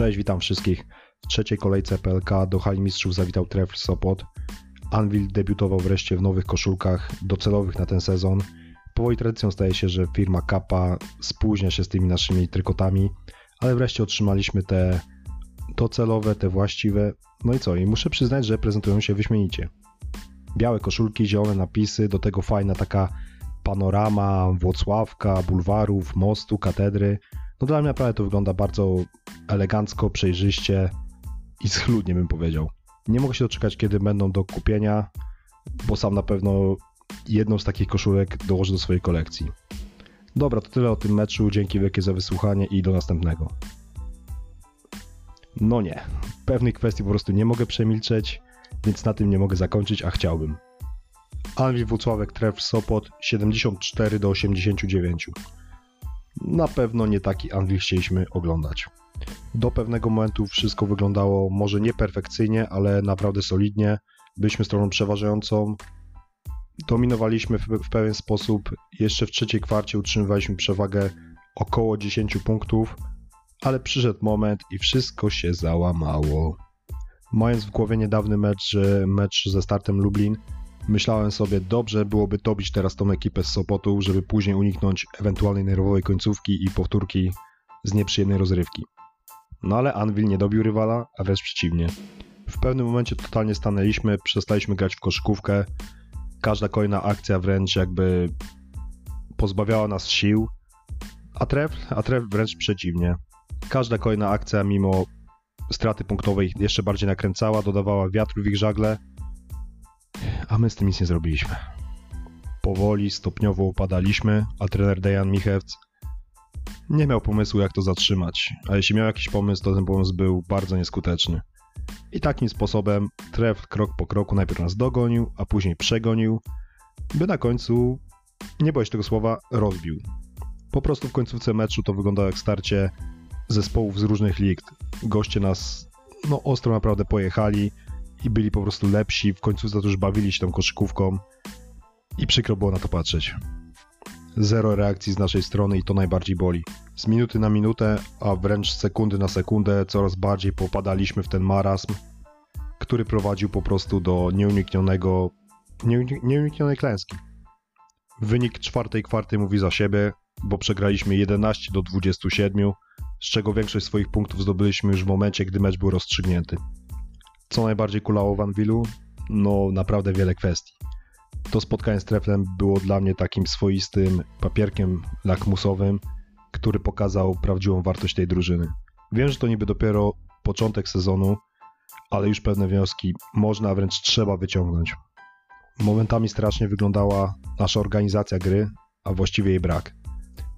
Cześć, witam wszystkich. W trzeciej kolejce PLK do hali mistrzów zawitał Trefl Sopot. Anvil debiutował wreszcie w nowych koszulkach docelowych na ten sezon. Powoli tradycją staje się, że firma Kappa spóźnia się z tymi naszymi trykotami, ale wreszcie otrzymaliśmy te docelowe, te właściwe. No i co? I muszę przyznać, że prezentują się wyśmienicie. Białe koszulki, zielone napisy, do tego fajna taka panorama Włocławka, bulwarów, mostu, katedry. No dla mnie naprawdę to wygląda bardzo elegancko, przejrzyście i schludnie bym powiedział. Nie mogę się doczekać, kiedy będą do kupienia, bo sam na pewno jedną z takich koszulek dołożę do swojej kolekcji. Dobra, to tyle o tym meczu. Dzięki wielkie za wysłuchanie i do następnego. No nie, pewnych kwestii po prostu nie mogę przemilczeć, więc na tym nie mogę zakończyć, a chciałbym. Anwil Włocławek Tref Sopot 74 do 89. Na pewno nie taki Anwil chcieliśmy oglądać. Do pewnego momentu wszystko wyglądało może nie perfekcyjnie, ale naprawdę solidnie. Byliśmy stroną przeważającą. Dominowaliśmy w pewien sposób. Jeszcze w trzeciej kwarcie utrzymywaliśmy przewagę około 10 punktów, ale przyszedł moment i wszystko się załamało. Mając w głowie niedawny mecz, mecz ze startem Lublin, myślałem sobie, dobrze byłoby dobić teraz tą ekipę z Sopotu, żeby później uniknąć ewentualnej nerwowej końcówki i powtórki z nieprzyjemnej rozrywki. No ale Anvil nie dobił rywala, a wręcz przeciwnie. W pewnym momencie totalnie stanęliśmy, przestaliśmy grać w koszykówkę. Każda kolejna akcja wręcz jakby pozbawiała nas sił, a tref, a tref wręcz przeciwnie. Każda kolejna akcja, mimo straty punktowej, jeszcze bardziej nakręcała, dodawała wiatru w ich żagle, a my z tym nic nie zrobiliśmy. Powoli, stopniowo upadaliśmy, a trener Dejan Michewc nie miał pomysłu, jak to zatrzymać, a jeśli miał jakiś pomysł, to ten pomysł był bardzo nieskuteczny. I takim sposobem tref krok po kroku najpierw nas dogonił, a później przegonił, by na końcu, nie boję się tego słowa, rozbił. Po prostu w końcówce meczu to wyglądało jak starcie zespołów z różnych lig. Goście nas no ostro naprawdę pojechali i byli po prostu lepsi. W końcu za to już bawili się tą koszykówką i przykro było na to patrzeć. Zero reakcji z naszej strony i to najbardziej boli. Z minuty na minutę, a wręcz sekundy na sekundę coraz bardziej popadaliśmy w ten marazm, który prowadził po prostu do nieuniknionego, nieuniknionej klęski. Wynik czwartej kwarty mówi za siebie, bo przegraliśmy 11 do 27, z czego większość swoich punktów zdobyliśmy już w momencie, gdy mecz był rozstrzygnięty. Co najbardziej kulało w Anwilu? No naprawdę wiele kwestii. To spotkanie z Treflem było dla mnie takim swoistym papierkiem lakmusowym, który pokazał prawdziwą wartość tej drużyny. Wiem, że to niby dopiero początek sezonu, ale już pewne wnioski można, wręcz trzeba wyciągnąć. Momentami strasznie wyglądała nasza organizacja gry, a właściwie jej brak.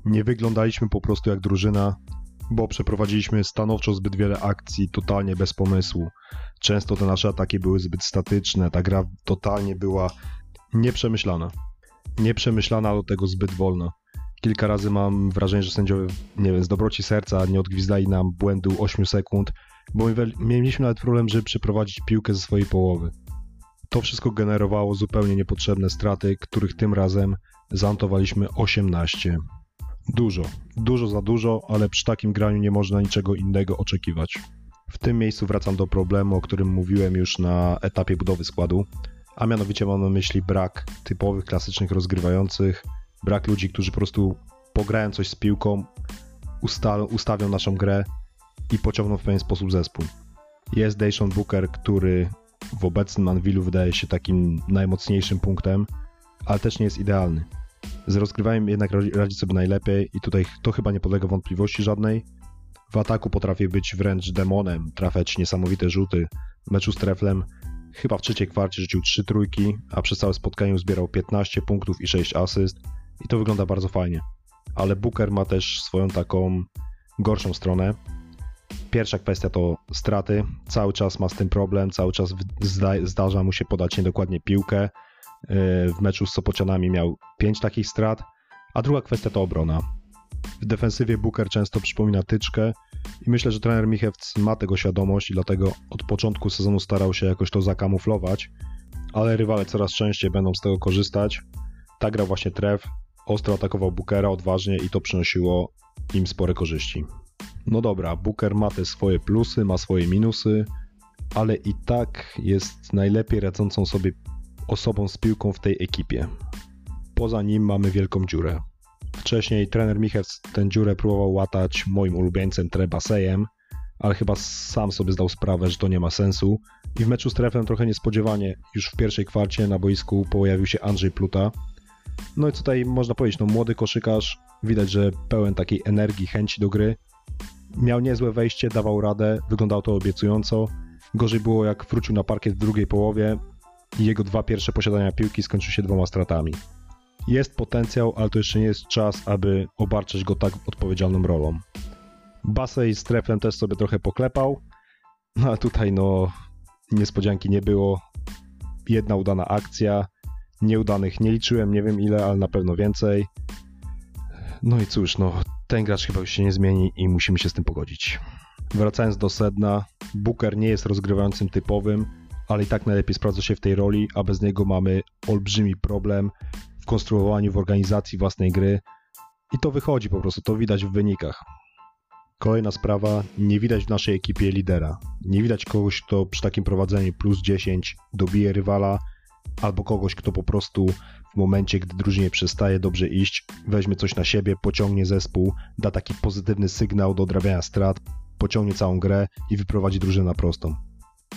Nie wyglądaliśmy po prostu jak drużyna, bo przeprowadziliśmy stanowczo zbyt wiele akcji totalnie bez pomysłu. Często te nasze ataki były zbyt statyczne, ta gra totalnie była nieprzemyślana. Nieprzemyślana, do tego zbyt wolna. Kilka razy mam wrażenie, że sędziowie, nie wiem, z dobroci serca nie odgwizdali nam błędu 8 sekund, bo mieliśmy nawet problem, żeby przeprowadzić piłkę ze swojej połowy. To wszystko generowało zupełnie niepotrzebne straty, których tym razem zanotowaliśmy 18. Dużo, dużo za dużo, ale przy takim graniu nie można niczego innego oczekiwać. W tym miejscu wracam do problemu, o którym mówiłem już na etapie budowy składu, a mianowicie mam na myśli brak typowych, klasycznych rozgrywających, brak ludzi, którzy po prostu pograją coś z piłką, usta ustawią naszą grę i pociągną w pewien sposób zespół. Jest Dayshon Booker, który w obecnym Anvilu wydaje się takim najmocniejszym punktem, ale też nie jest idealny. Z rozgrywaniem jednak radzi sobie najlepiej i tutaj to chyba nie podlega wątpliwości żadnej. W ataku potrafi być wręcz demonem, trafiać niesamowite rzuty. W meczu z Treflem chyba w trzeciej kwarcie rzucił 3 trójki, a przez całe spotkanie zbierał 15 punktów i 6 asyst i to wygląda bardzo fajnie. Ale Booker ma też swoją taką gorszą stronę. Pierwsza kwestia to straty. Cały czas ma z tym problem, cały czas zdarza mu się podać niedokładnie piłkę. W meczu z Sopocianami miał 5 takich strat. A druga kwestia to obrona. W defensywie Booker często przypomina tyczkę i myślę, że trener Michewc ma tego świadomość i dlatego od początku sezonu starał się jakoś to zakamuflować, ale rywale coraz częściej będą z tego korzystać. Tak grał właśnie Tref, ostro atakował Bookera odważnie i to przynosiło im spore korzyści. No dobra, Booker ma te swoje plusy, ma swoje minusy, ale i tak jest najlepiej radzącą sobie osobą z piłką w tej ekipie. Poza nim mamy wielką dziurę. Wcześniej trener Michew tę dziurę próbował łatać moim ulubieńcem Trebasejem, ale chyba sam sobie zdał sprawę, że to nie ma sensu. I w meczu z Treflem trochę niespodziewanie, już w pierwszej kwarcie na boisku pojawił się Andrzej Pluta. No i tutaj można powiedzieć, no młody koszykarz, widać, że pełen takiej energii, chęci do gry. Miał niezłe wejście, dawał radę, wyglądało to obiecująco. Gorzej było jak wrócił na parkiet w drugiej połowie i jego dwa pierwsze posiadania piłki skończyły się dwoma stratami. Jest potencjał, ale to jeszcze nie jest czas, aby obarczać go tak odpowiedzialną rolą. Basej z Treflem też sobie trochę poklepał, no a tutaj no niespodzianki nie było. Jedna udana akcja, nieudanych nie liczyłem, nie wiem ile, ale na pewno więcej. No i cóż, no ten gracz chyba już się nie zmieni i musimy się z tym pogodzić. Wracając do sedna, Booker nie jest rozgrywającym typowym, ale i tak najlepiej sprawdza się w tej roli, a bez niego mamy olbrzymi problem w konstruowaniu, w organizacji własnej gry i to wychodzi po prostu, to widać w wynikach. Kolejna sprawa, nie widać w naszej ekipie lidera. Nie widać kogoś, kto przy takim prowadzeniu plus 10 dobije rywala, albo kogoś, kto po prostu w momencie, gdy drużynie przestaje dobrze iść, weźmie coś na siebie, pociągnie zespół, da taki pozytywny sygnał do odrabiania strat, pociągnie całą grę i wyprowadzi drużynę na prostą.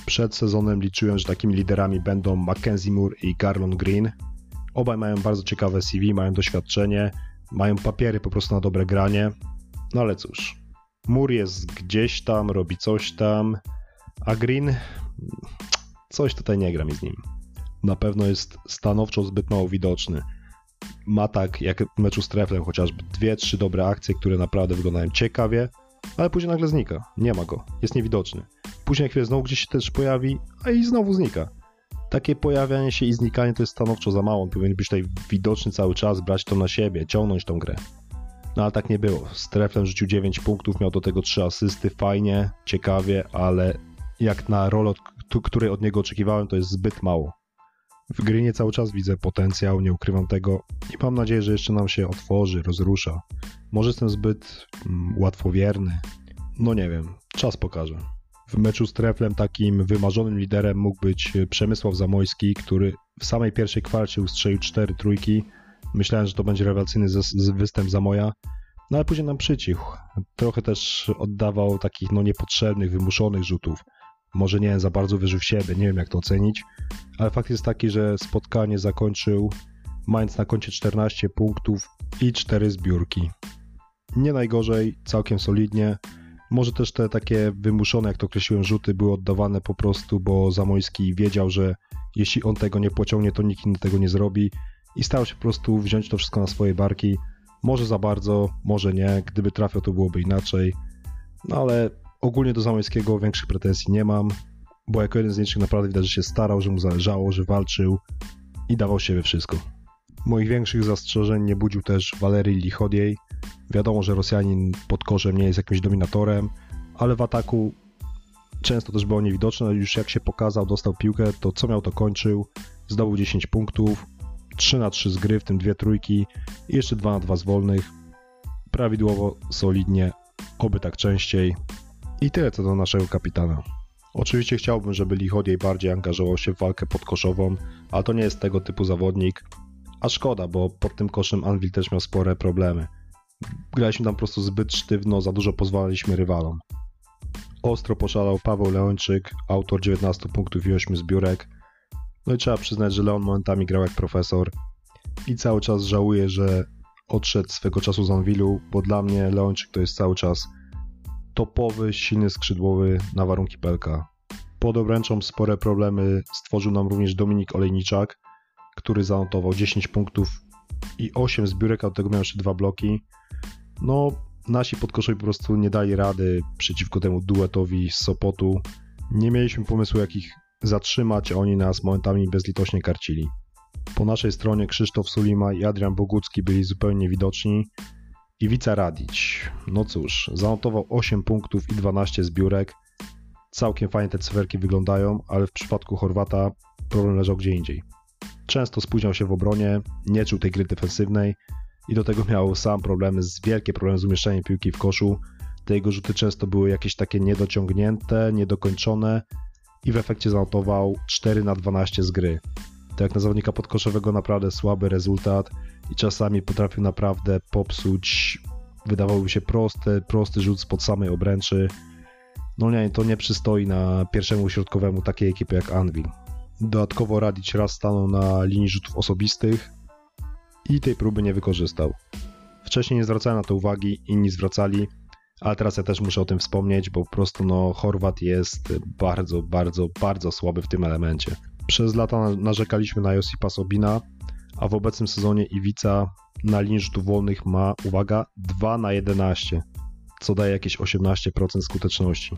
Przed sezonem liczyłem, że takimi liderami będą Mackenzie Moore i Garlon Green. Obaj mają bardzo ciekawe CV, mają doświadczenie, mają papiery po prostu na dobre granie. No ale cóż, Moore jest gdzieś tam, robi coś tam, a Green coś tutaj nie gra mi z nim. Na pewno jest stanowczo zbyt mało widoczny. Ma tak jak w meczu z Treflem chociażby dwie, trzy dobre akcje, które naprawdę wyglądają ciekawie, ale później nagle znika. Nie ma go. Jest niewidoczny. Później chwilę znowu gdzieś się też pojawi, a i znowu znika. Takie pojawianie się i znikanie to jest stanowczo za mało. On powinien być tutaj widoczny cały czas, brać to na siebie, ciągnąć tą grę. No ale tak nie było. Z Treflem rzucił 9 punktów, miał do tego 3 asysty, fajnie, ciekawie, ale jak na rolę, której od niego oczekiwałem, to jest zbyt mało. W Grynie cały czas widzę potencjał, nie ukrywam tego i mam nadzieję, że jeszcze nam się otworzy, rozrusza. Może jestem zbyt mm, łatwowierny. No nie wiem, czas pokaże. W meczu z Treflem takim wymarzonym liderem mógł być Przemysław Zamojski, który w samej pierwszej kwarcie ustrzelił cztery trójki. Myślałem, że to będzie rewelacyjny występ Zamoja, no ale później nam przycichł. Trochę też oddawał takich no niepotrzebnych, wymuszonych rzutów. Może nie za bardzo wierzył w siebie, nie wiem jak to ocenić, ale fakt jest taki, że spotkanie zakończył mając na koncie 14 punktów i 4 zbiórki. Nie najgorzej, całkiem solidnie. Może też te takie wymuszone, jak to określiłem, rzuty były oddawane po prostu, bo Zamojski wiedział, że jeśli on tego nie pociągnie, to nikt inny tego nie zrobi i starał się po prostu wziąć to wszystko na swoje barki. Może za bardzo, może nie. Gdyby trafiał, to byłoby inaczej. No ale ogólnie do Zamojskiego większych pretensji nie mam bo jako jeden z nielicznych naprawdę widać, że się starał, że mu zależało, że walczył i dawał siebie wszystko. Moich większych zastrzeżeń nie budził też Walerii Lichodiej. Wiadomo, że Rosjanin pod koszem nie jest jakimś dominatorem, ale w ataku często też było niewidoczne. Już jak się pokazał, dostał piłkę, to co miał, to kończył. Zdobył 10 punktów, 3 na 3 z gry, w tym dwie trójki i jeszcze 2 na 2 z wolnych. Prawidłowo, solidnie, oby tak częściej. I tyle co do naszego kapitana. Oczywiście chciałbym, żeby Lichodiej bardziej angażował się w walkę podkoszową, ale to nie jest tego typu zawodnik. A szkoda, bo pod tym koszem Anvil też miał spore problemy. Graliśmy tam po prostu zbyt sztywno, za dużo pozwalaliśmy rywalom. Ostro poszalał Paweł Leończyk, autor 19 punktów i 8 zbiórek. No i trzeba przyznać, że Leon momentami grał jak profesor i cały czas żałuję, że odszedł swego czasu z Anvilu, bo dla mnie Leończyk to jest cały czas topowy, silny skrzydłowy na warunki Pelka. Pod obręczą spore problemy stworzył nam również Dominik Olejniczak, który zanotował 10 punktów i 8 zbiórek, a do tego miał jeszcze dwa bloki. No, nasi podkoszowi po prostu nie dali rady przeciwko temu duetowi z Sopotu. Nie mieliśmy pomysłu, jak ich zatrzymać, a oni nas momentami bezlitośnie karcili. Po naszej stronie Krzysztof Sulima i Adrian Bogucki byli zupełnie widoczni. Iwica Radić. No cóż, zanotował 8 punktów i 12 zbiórek. Całkiem fajnie te cyferki wyglądają, ale w przypadku Chorwata problem leżał gdzie indziej. Często spóźniał się w obronie, nie czuł tej gry defensywnej i do tego miał sam problemy, z wielkie problemy z umieszczeniem piłki w koszu. te jego rzuty często były jakieś takie niedociągnięte, niedokończone i w efekcie zanotował 4 na 12 z gry. To jak na zawodnika podkoszowego naprawdę słaby rezultat i czasami potrafił naprawdę popsuć, wydawałoby się prosty, prosty rzut spod samej obręczy. No nie, to nie przystoi na pierwszemu środkowemu takiej ekipy jak Anvil. Dodatkowo Radic raz stanął na linii rzutów osobistych i tej próby nie wykorzystał. Wcześniej nie zwracałem na to uwagi, inni zwracali, ale teraz ja też muszę o tym wspomnieć, bo po prostu no, Chorwat jest bardzo, bardzo, bardzo słaby w tym elemencie. Przez lata narzekaliśmy na Josipa Sobina, a w obecnym sezonie Iwica na linii rzutów wolnych ma, uwaga, 2 na 11, co daje jakieś 18% skuteczności.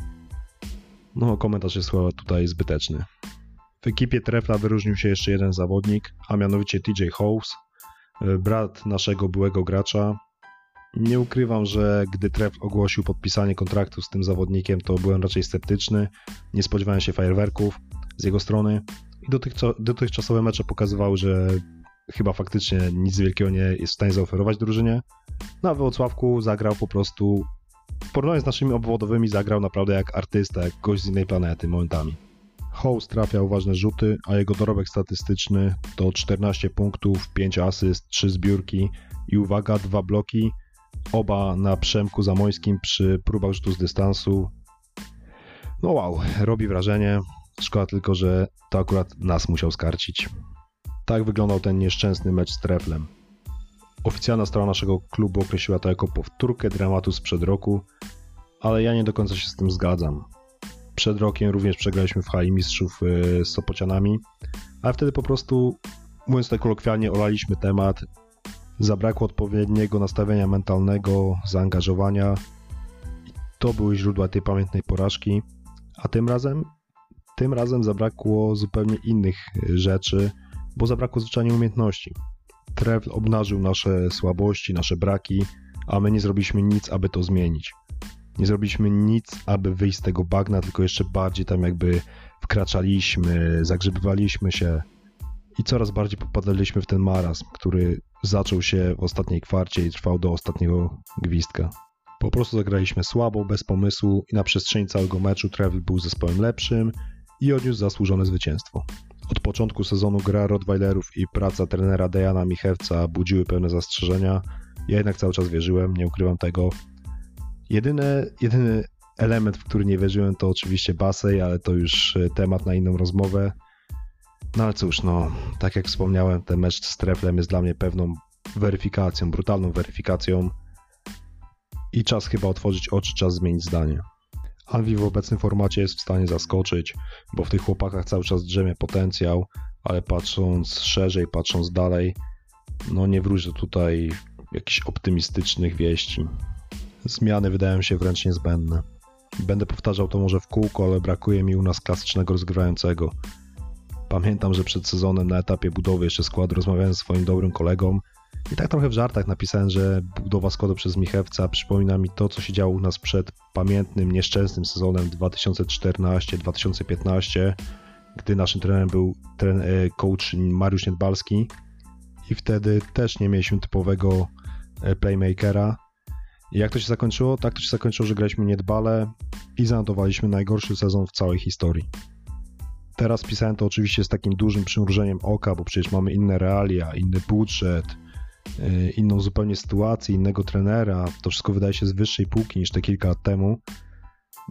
No, komentarz jest chyba tutaj zbyteczny. W ekipie Trefla wyróżnił się jeszcze jeden zawodnik, a mianowicie TJ House, brat naszego byłego gracza. Nie ukrywam, że gdy Tref ogłosił podpisanie kontraktu z tym zawodnikiem, to byłem raczej sceptyczny. Nie spodziewałem się fajerwerków z jego strony. I dotychczasowe mecze pokazywały, że chyba faktycznie nic wielkiego nie jest w stanie zaoferować drużynie. No a w Wrocławku zagrał po prostu, w porównaniu z naszymi obwodowymi, zagrał naprawdę jak artysta, jak gość z innej planety momentami. House trafiał ważne rzuty, a jego dorobek statystyczny to 14 punktów, 5 asyst, 3 zbiórki i uwaga, dwa bloki, oba na Przemku Zamońskim przy próbach rzutu z dystansu. No wow, robi wrażenie. Szkoda tylko, że to akurat nas musiał skarcić. Tak wyglądał ten nieszczęsny mecz z Treflem. Oficjalna strona naszego klubu określiła to jako powtórkę dramatu sprzed roku, ale ja nie do końca się z tym zgadzam. Przed rokiem również przegraliśmy w hali mistrzów y, z Sopocianami, ale wtedy po prostu, mówiąc tak kolokwialnie, olaliśmy temat. Zabrakło odpowiedniego nastawienia mentalnego, zaangażowania. To były źródła tej pamiętnej porażki. A tym razem, tym razem zabrakło zupełnie innych y, rzeczy, bo zabrakło zwyczajnie umiejętności. Trevl obnażył nasze słabości, nasze braki, a my nie zrobiliśmy nic, aby to zmienić. Nie zrobiliśmy nic, aby wyjść z tego bagna, tylko jeszcze bardziej tam jakby wkraczaliśmy, zagrzebywaliśmy się i coraz bardziej popadaliśmy w ten marazm, który zaczął się w ostatniej kwarcie i trwał do ostatniego gwizdka. Po prostu zagraliśmy słabo, bez pomysłu i na przestrzeni całego meczu Trevor był zespołem lepszym i odniósł zasłużone zwycięstwo. Od początku sezonu gra Rottweilerów i praca trenera Dejana Michewca budziły pewne zastrzeżenia. Ja jednak cały czas wierzyłem, nie ukrywam tego, Jedyny, jedyny element, w który nie wierzyłem, to oczywiście Basej, ale to już e, temat na inną rozmowę. No ale cóż, no, tak jak wspomniałem, ten mecz z Treflem jest dla mnie pewną weryfikacją, brutalną weryfikacją i czas chyba otworzyć oczy, czas zmienić zdanie. Anvi w obecnym formacie jest w stanie zaskoczyć, bo w tych chłopakach cały czas drzemie potencjał, ale patrząc szerzej, patrząc dalej, no nie wróżę tutaj jakichś optymistycznych wieści. Zmiany wydają się wręcz niezbędne. Będę powtarzał to może w kółko, ale brakuje mi u nas klasycznego rozgrywającego. Pamiętam, że przed sezonem na etapie budowy jeszcze składu rozmawiałem z swoim dobrym kolegą i tak trochę w żartach napisałem, że budowa składu przez Michewca przypomina mi to, co się działo u nas przed pamiętnym, nieszczęsnym sezonem 2014-2015, gdy naszym trenerem był tren e, coach Mariusz Niedbalski i wtedy też nie mieliśmy typowego e, playmakera, jak to się zakończyło? Tak to się zakończyło, że graliśmy niedbale i zanotowaliśmy najgorszy sezon w całej historii. Teraz pisałem to oczywiście z takim dużym przymrużeniem oka, bo przecież mamy inne realia, inny budżet, yy, inną zupełnie sytuację, innego trenera. To wszystko wydaje się z wyższej półki niż te kilka lat temu.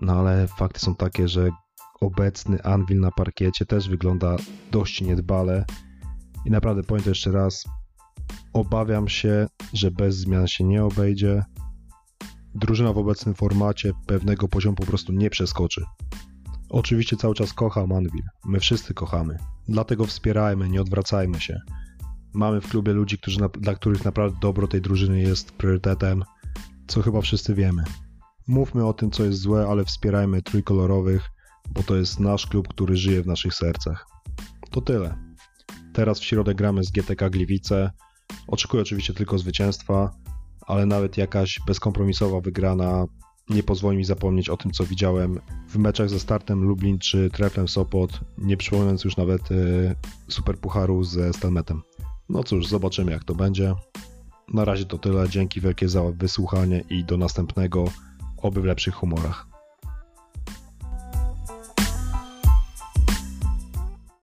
No ale fakty są takie, że obecny Anvil na parkiecie też wygląda dość niedbale. I naprawdę powiem to jeszcze raz. Obawiam się, że bez zmian się nie obejdzie drużyna w obecnym formacie pewnego poziomu po prostu nie przeskoczy. Oczywiście cały czas kocham Anvil, my wszyscy kochamy, dlatego wspierajmy, nie odwracajmy się. Mamy w klubie ludzi, którzy, dla których naprawdę dobro tej drużyny jest priorytetem, co chyba wszyscy wiemy. Mówmy o tym, co jest złe, ale wspierajmy trójkolorowych, bo to jest nasz klub, który żyje w naszych sercach. To tyle. Teraz w środę gramy z GTK Gliwice. Oczekuję oczywiście tylko zwycięstwa ale nawet jakaś bezkompromisowa wygrana nie pozwoli mi zapomnieć o tym, co widziałem w meczach ze startem Lublin czy Treflem Sopot, nie przypominając już nawet y, Superpucharu ze Stelmetem. No cóż, zobaczymy jak to będzie. Na razie to tyle. Dzięki wielkie za wysłuchanie i do następnego. Oby w lepszych humorach.